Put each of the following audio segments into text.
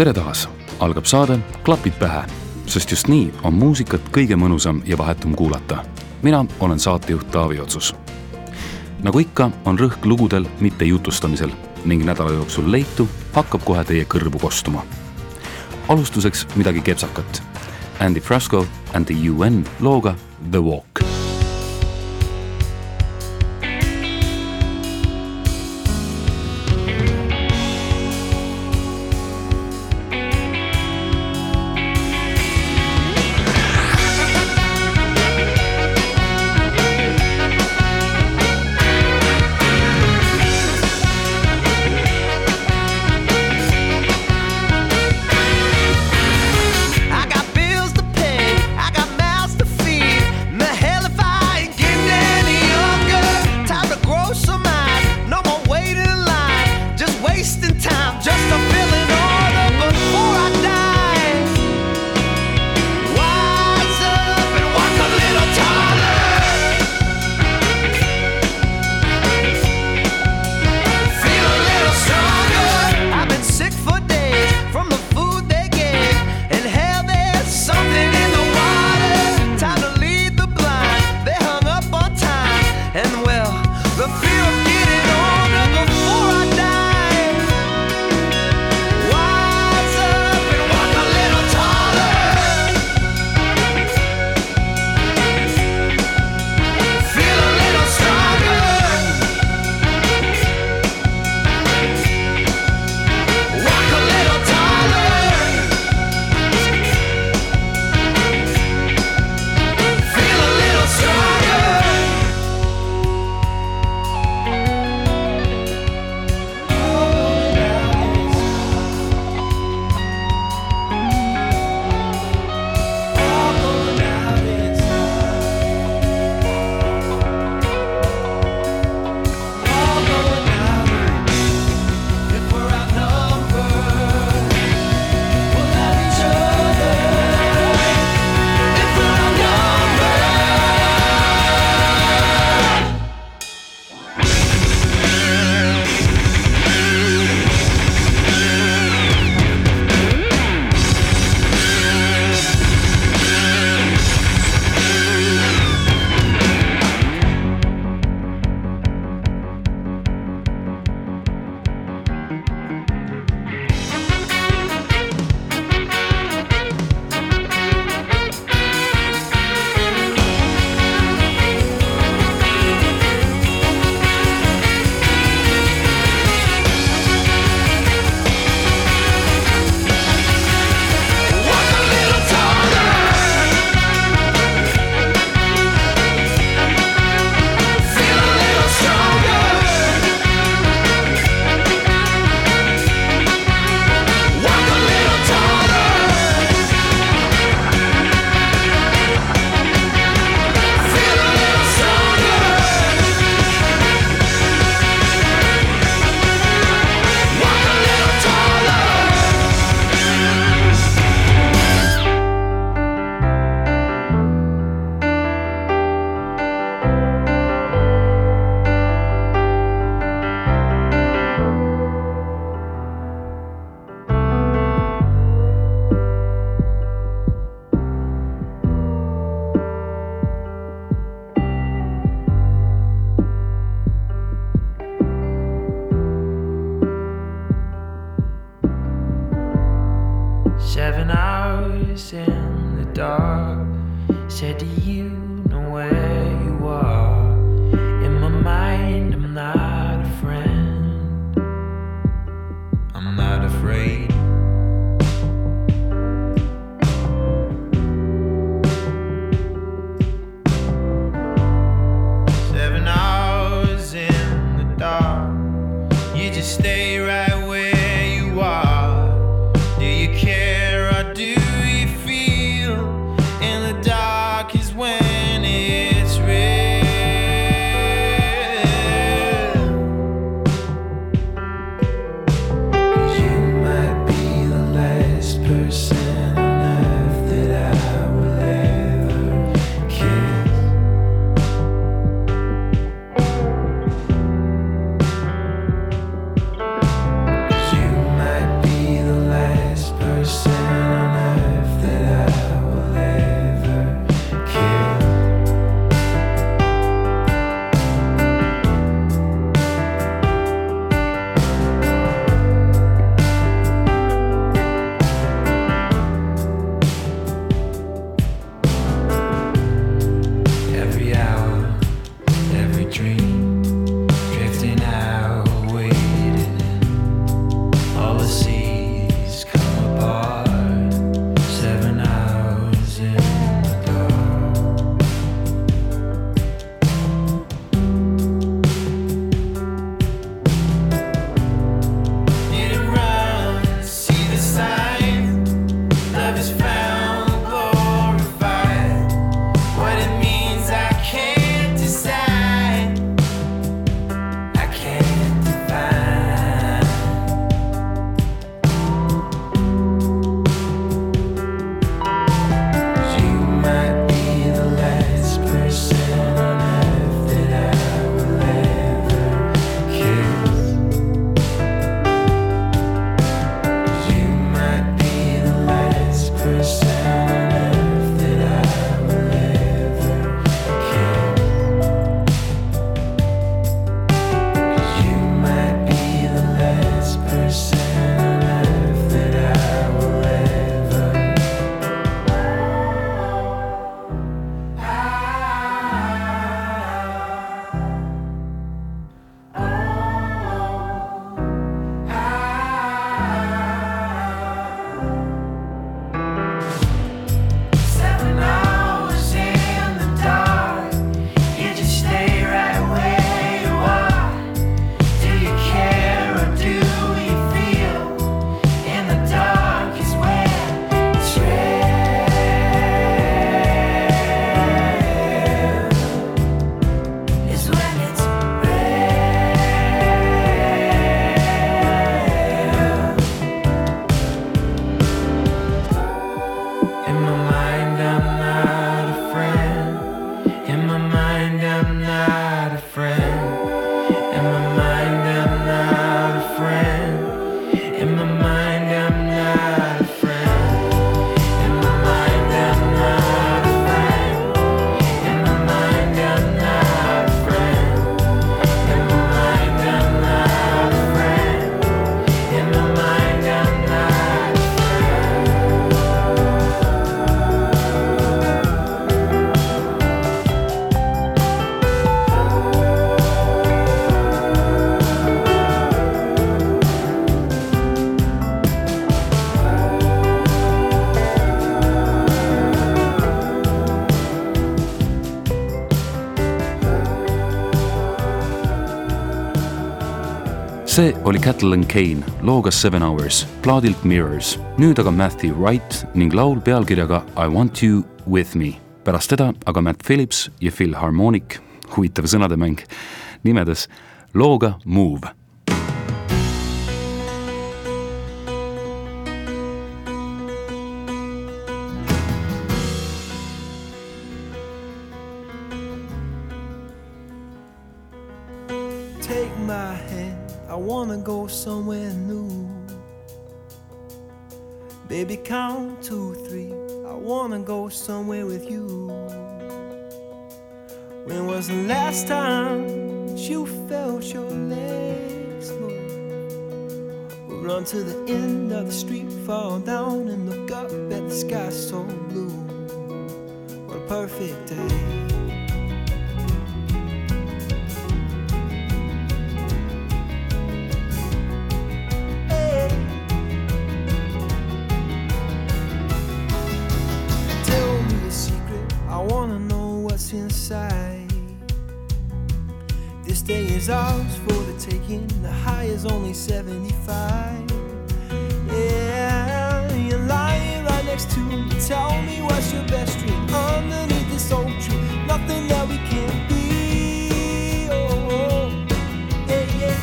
tere taas, algab saade Klapid pähe, sest just nii on muusikat kõige mõnusam ja vahetum kuulata. mina olen saatejuht Taavi Otsus. nagu ikka, on rõhk lugudel, mitte jutustamisel ning nädala jooksul leitu hakkab kohe teie kõrvu kostuma. alustuseks midagi kepsakat. Andy Frasco and the UN looga The Walk see oli Catalan Kane looga Seven Hours plaadilt Mirrors, nüüd aga Matthew Wright ning laul pealkirjaga I want you with me. pärast teda aga Matt Phillips ja Phil Harmonic, huvitav sõnademäng, nimedes looga Move wanna go somewhere with you. When was the last time you felt your legs move? We'll run to the end of the street, fall down, and look up at the sky so blue. What a perfect day. is ours for the taking. The high is only 75. Yeah, you're lying right next to me. Tell me what's your best dream underneath this old tree. Nothing that we can't be. Oh, oh. yeah, yeah.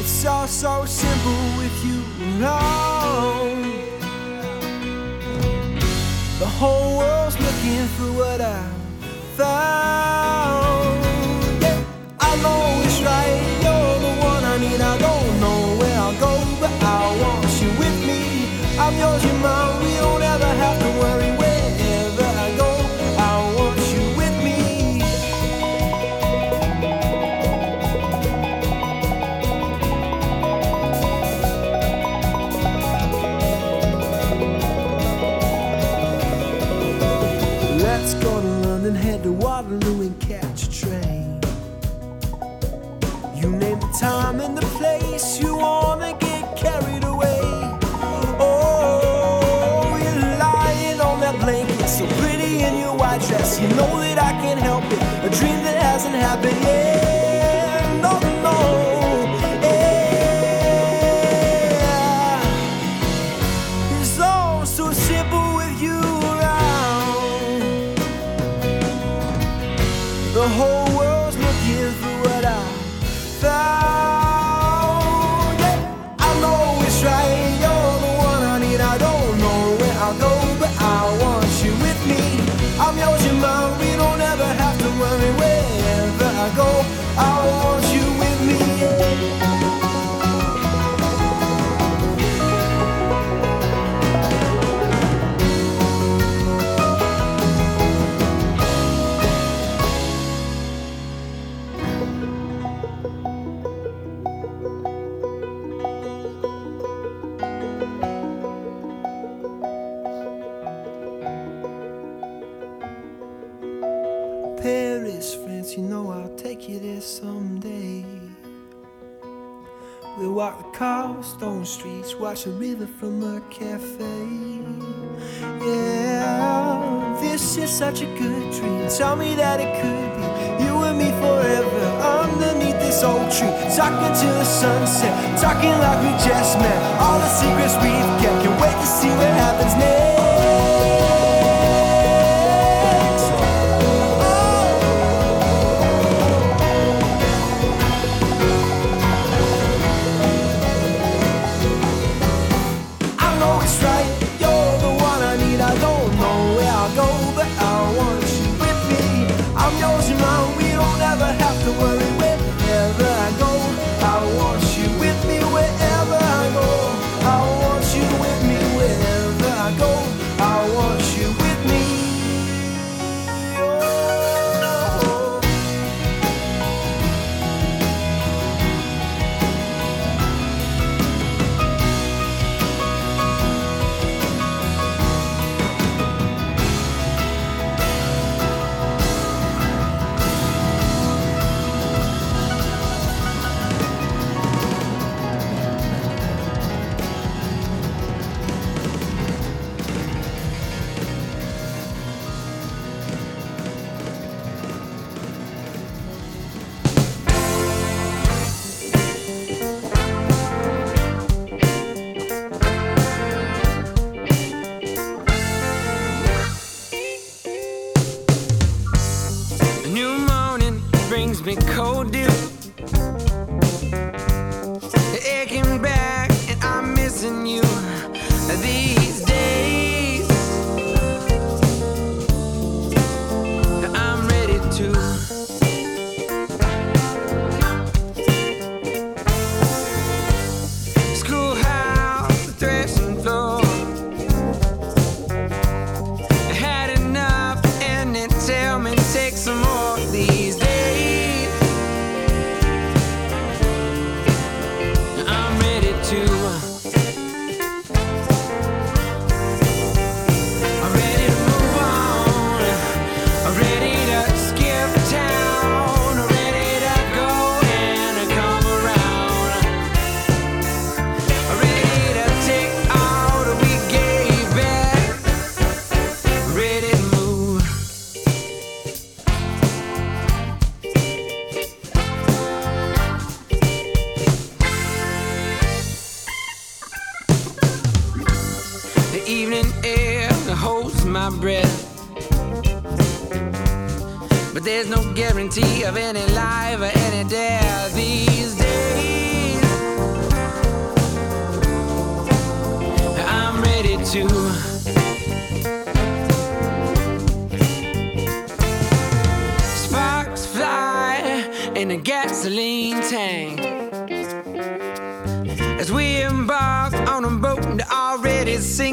It's all so simple with you alone. The whole world's looking for what I. I. You're the one I need. I don't know where I'll go, but I want you with me. I'm yours, you're mine. We don't ever have to worry wherever I go. I want you with me. Let's go to head to Waterloo and catch a train. You name the time and the place you wanna get carried away. Oh, you're lying on that blanket, so pretty in your white dress. You know that I can't help it, a dream that hasn't happened yet. Watch the river from a cafe. Yeah, this is such a good dream. Tell me that it could be you and me forever underneath this old tree, talking to the sunset, talking like we just met. All the secrets we've kept, can't wait to see what happens next. Guarantee of any life or any death these days. I'm ready to. Sparks fly in a gasoline tank. As we embark on a boat and already sinking.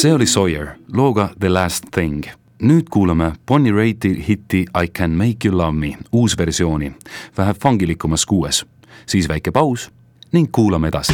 see oli Sawyer looga The Last Thing. nüüd kuulame Bonnie Raitti hitti I Can Make You Love Me uusversiooni vähe fangilikumas kuues, siis väike paus ning kuulame edasi.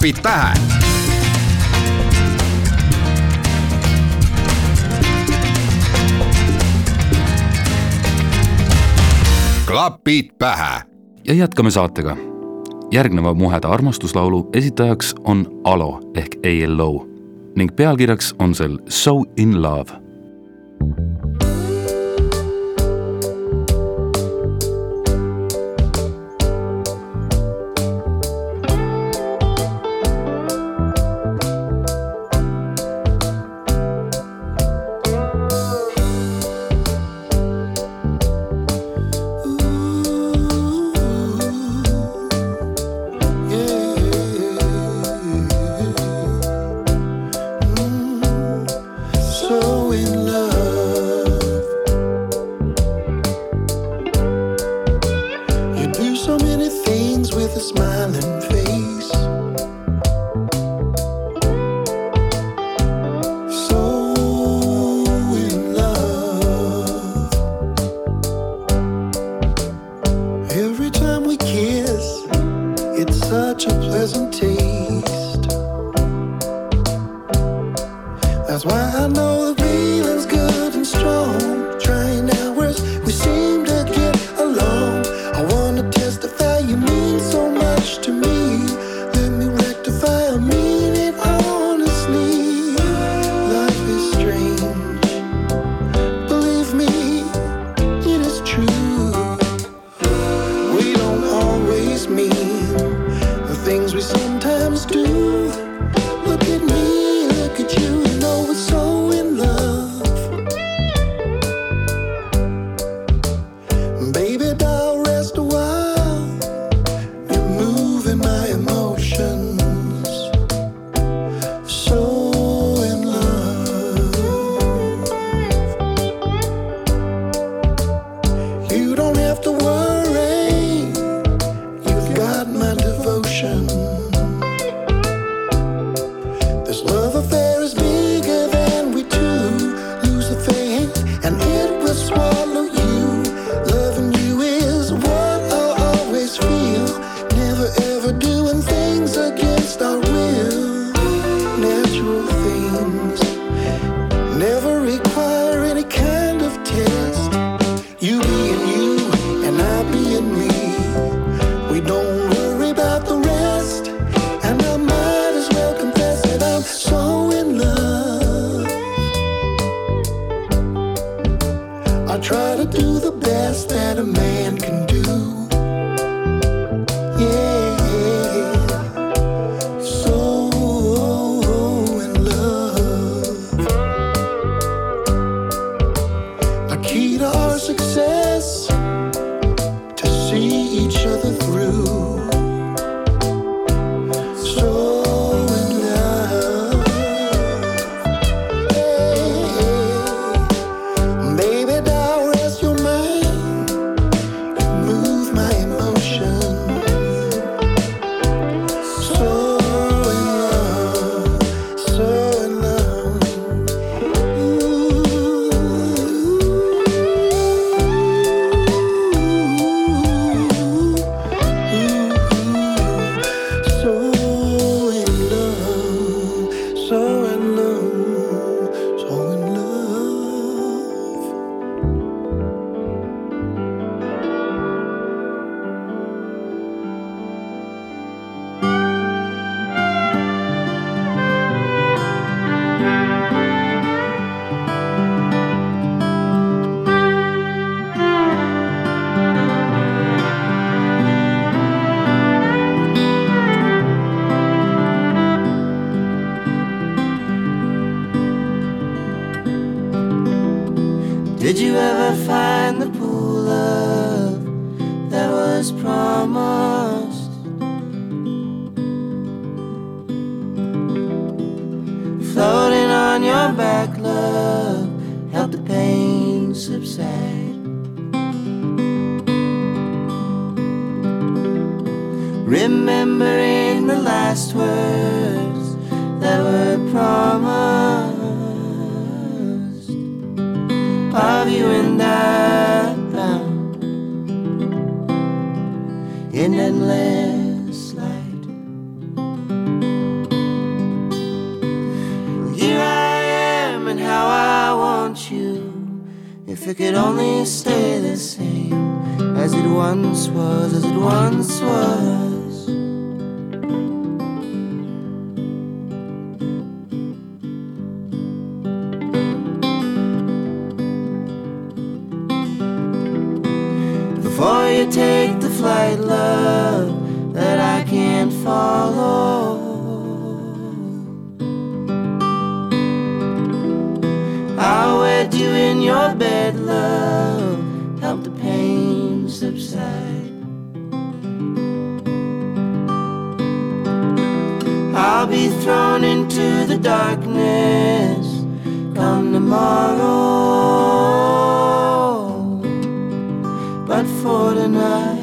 klapid pähe. klapid pähe. ja jätkame saatega. järgneva Muheda armastuslaulu esitajaks on Alo ehk ALO ning pealkirjaks on sel So in love I'll be thrown into the darkness come tomorrow. But for tonight,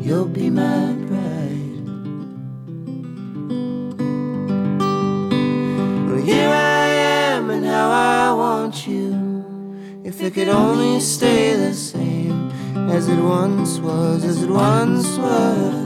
you'll be my bride. Well, here I am, and how I want you. If it could only stay the same as it once was, as it once was.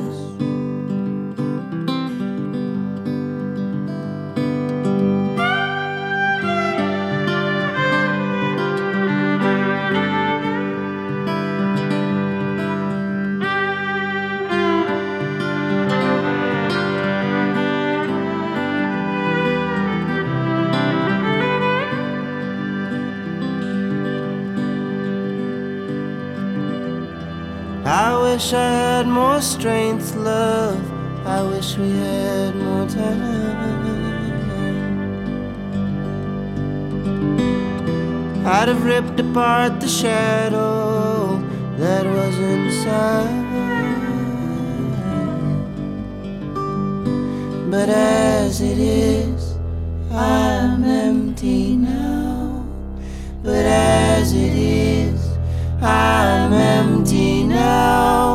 Strength, love. I wish we had more time. I'd have ripped apart the shadow that was inside. But as it is, I'm empty now. But as it is, I'm empty now.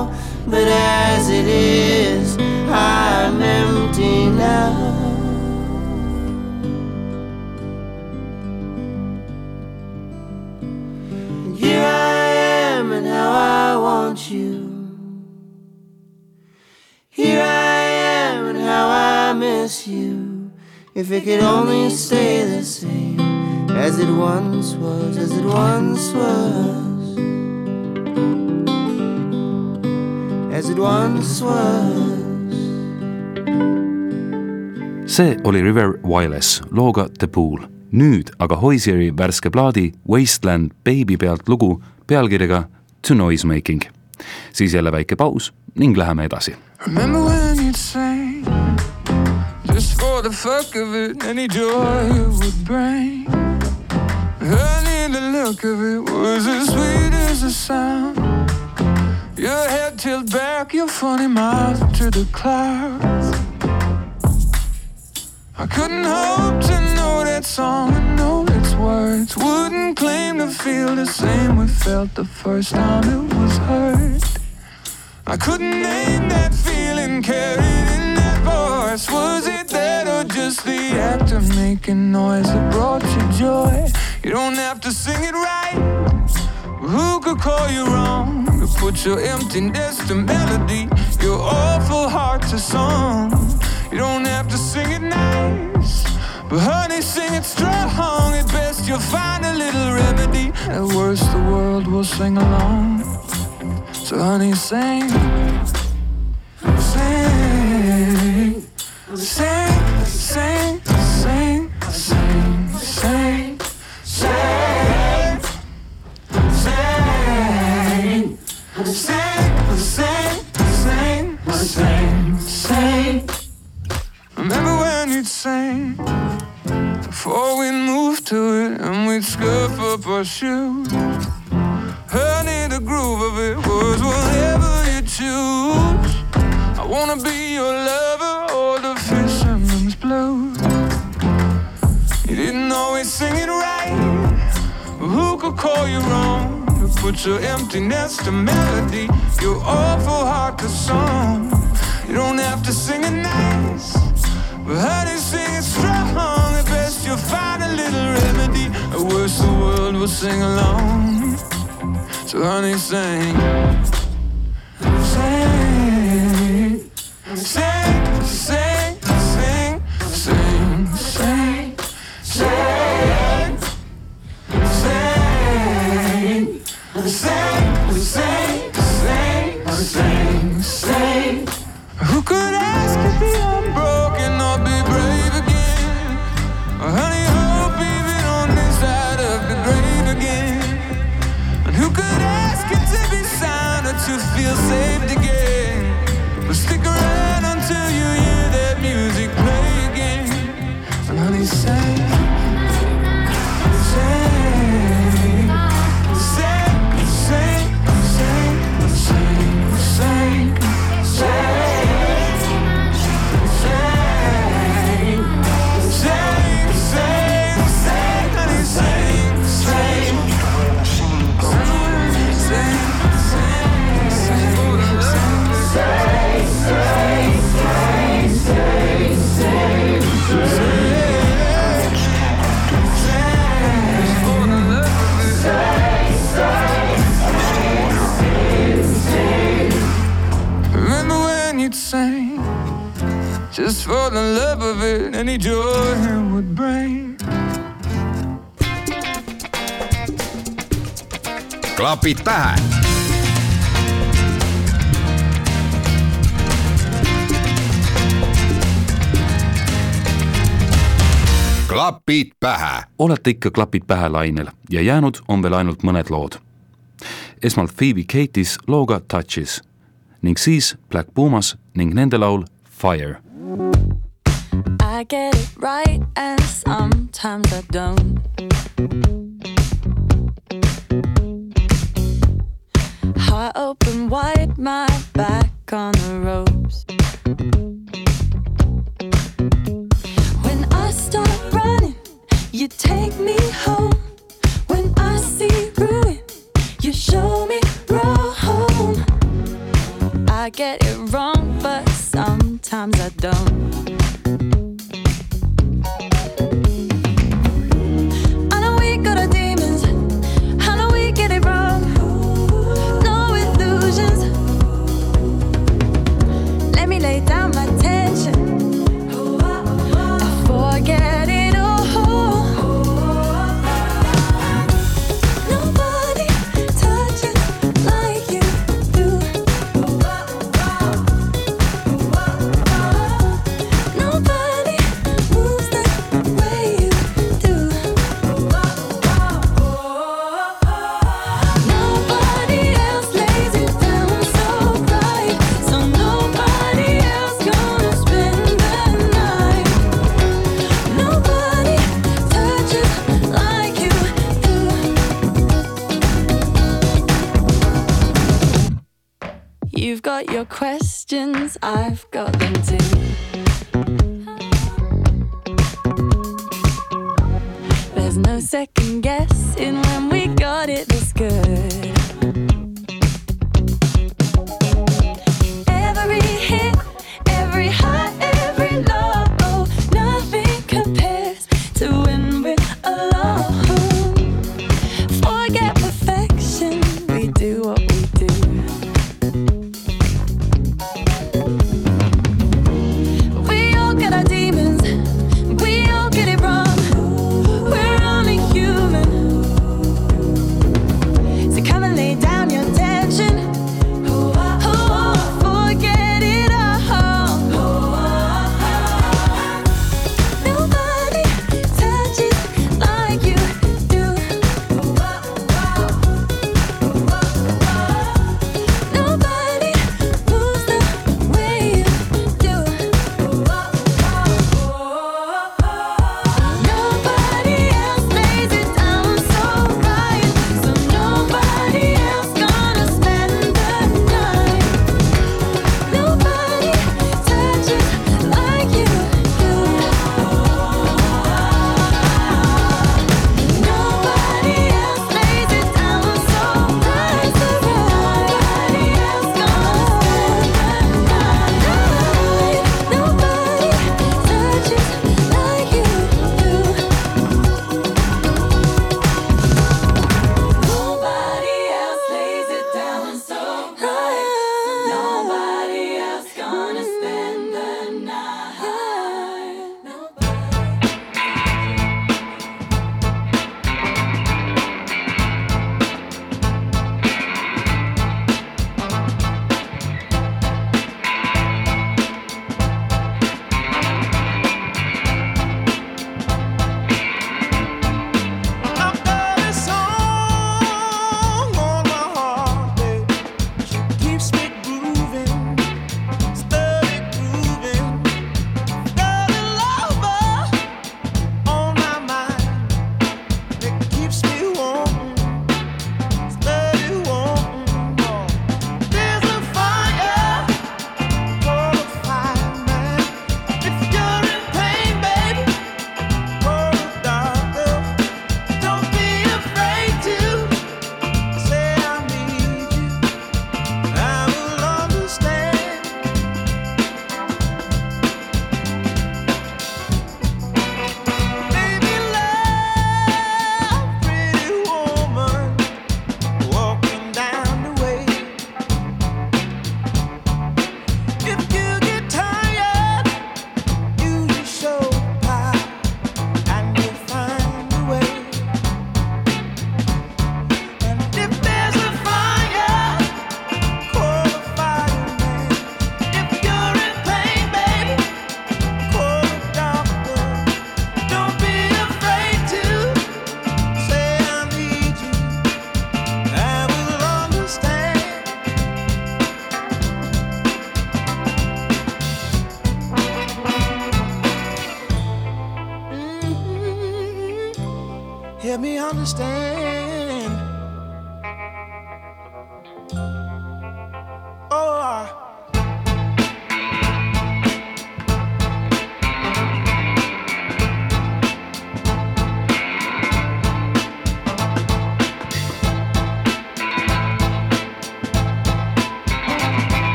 Miss you. If it could only stay the same as it once was, as it once was, as it once was. see oli River Wireless looga The Pool. nüüd aga Hoisieri värske plaadi Wasteland Baby pealt lugu pealkirjaga To Noise Making. siis jälle väike paus ning läheme edasi. Remember when you'd sing just for the fuck of it, any joy it would bring. Honey, the look of it was as sweet as the sound. Your head tilted back, your funny mouth to the clouds. I couldn't hope to know that song and know its words. Wouldn't claim to feel the same we felt the first time it was heard. I couldn't name that feeling carried in that voice. Was it that or just the act of making noise that brought you joy? You don't have to sing it right. Who could call you wrong? To put your emptiness to melody, your awful heart to song. You don't have to sing it nice. But honey, sing it strong. At best, you'll find a little remedy. At worst, the world will sing along. So honey, sing, sing, shoes. Put your emptiness to melody, your awful heart to song. You don't have to sing it nice. But honey, sing it strong. At best, you'll find a little remedy. At worst, the world will sing along. So honey, sing, sing, klapid pähe. klapid pähe. olete ikka klapid pähe lainel ja jäänud on veel ainult mõned lood. esmalt Phoebe Cates looga Touches ning siis Black Pumas ning nende laul Fire. I get it right and sometimes I don't.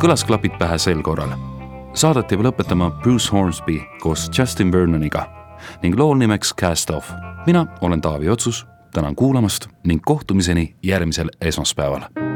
Nõnda kõlas klapid pähe sel korral. Saadet jääb lõpetama Bruce Hornsby koos Justin Vernoniga ning lool nimeks Cast Off. mina olen Taavi Otsus, tänan kuulamast ning kohtumiseni järgmisel esmaspäeval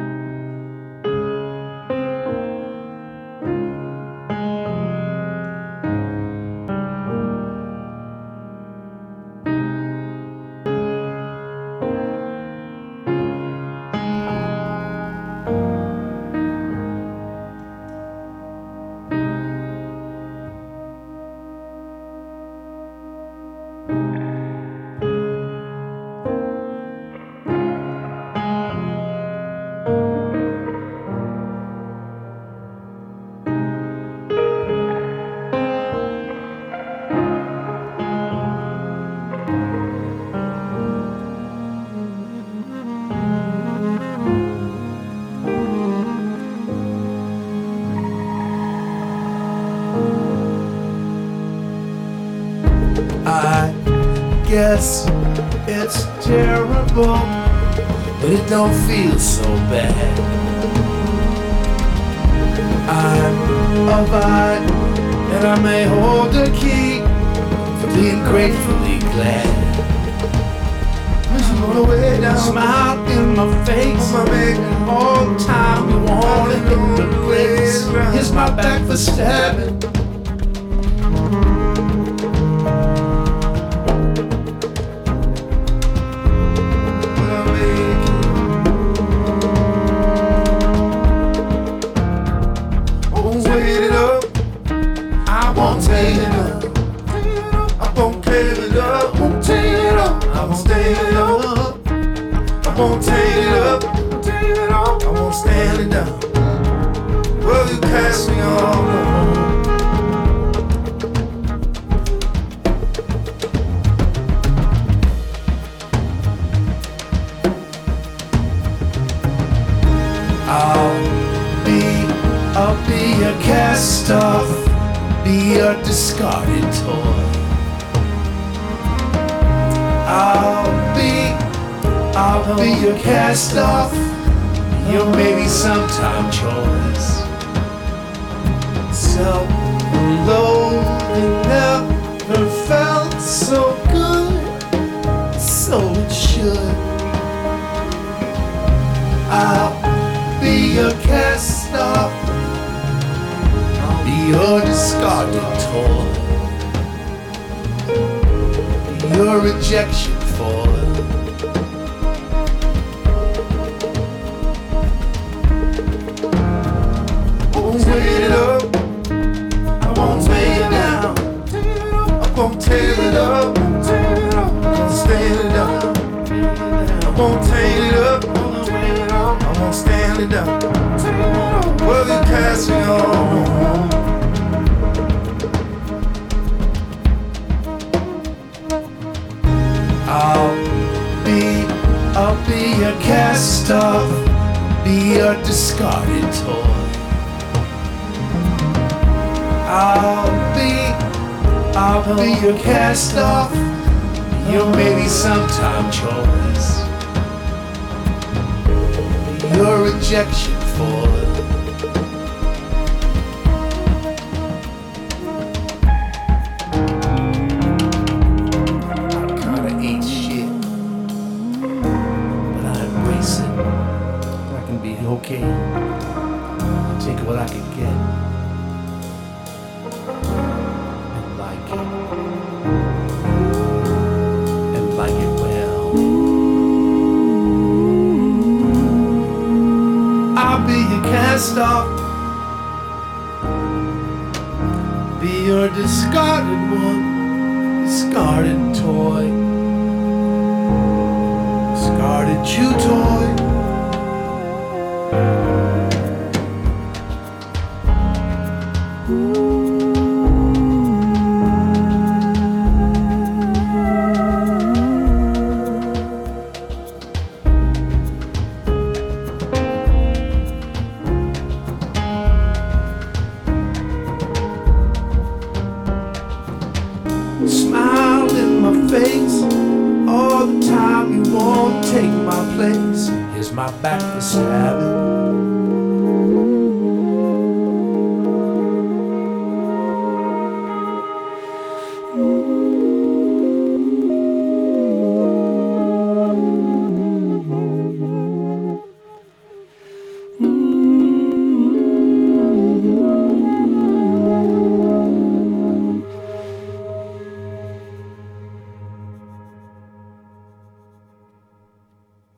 it's terrible, but it don't feel so bad. I'm a vine, and I may hold the key for being gratefully glad. On the way down, smile in my face, my. All the time you wanna hit the brakes. Here's my back for stabbing. Discarded toy. I'll be, I'll be your cast off, your maybe sometime choice. So lonely never felt so good, so it should. I'll be your cast off. I'll be your discarded for, your rejection for. I won't wait it up, I won't wait it down, I won't tear it up, stand it up, I won't tear it up, I won't stand it up, worthy passing on. A cast off, be a discarded toy. I'll be, I'll be your cast off, your maybe sometime choice. Your rejection stop. Be your discarded one.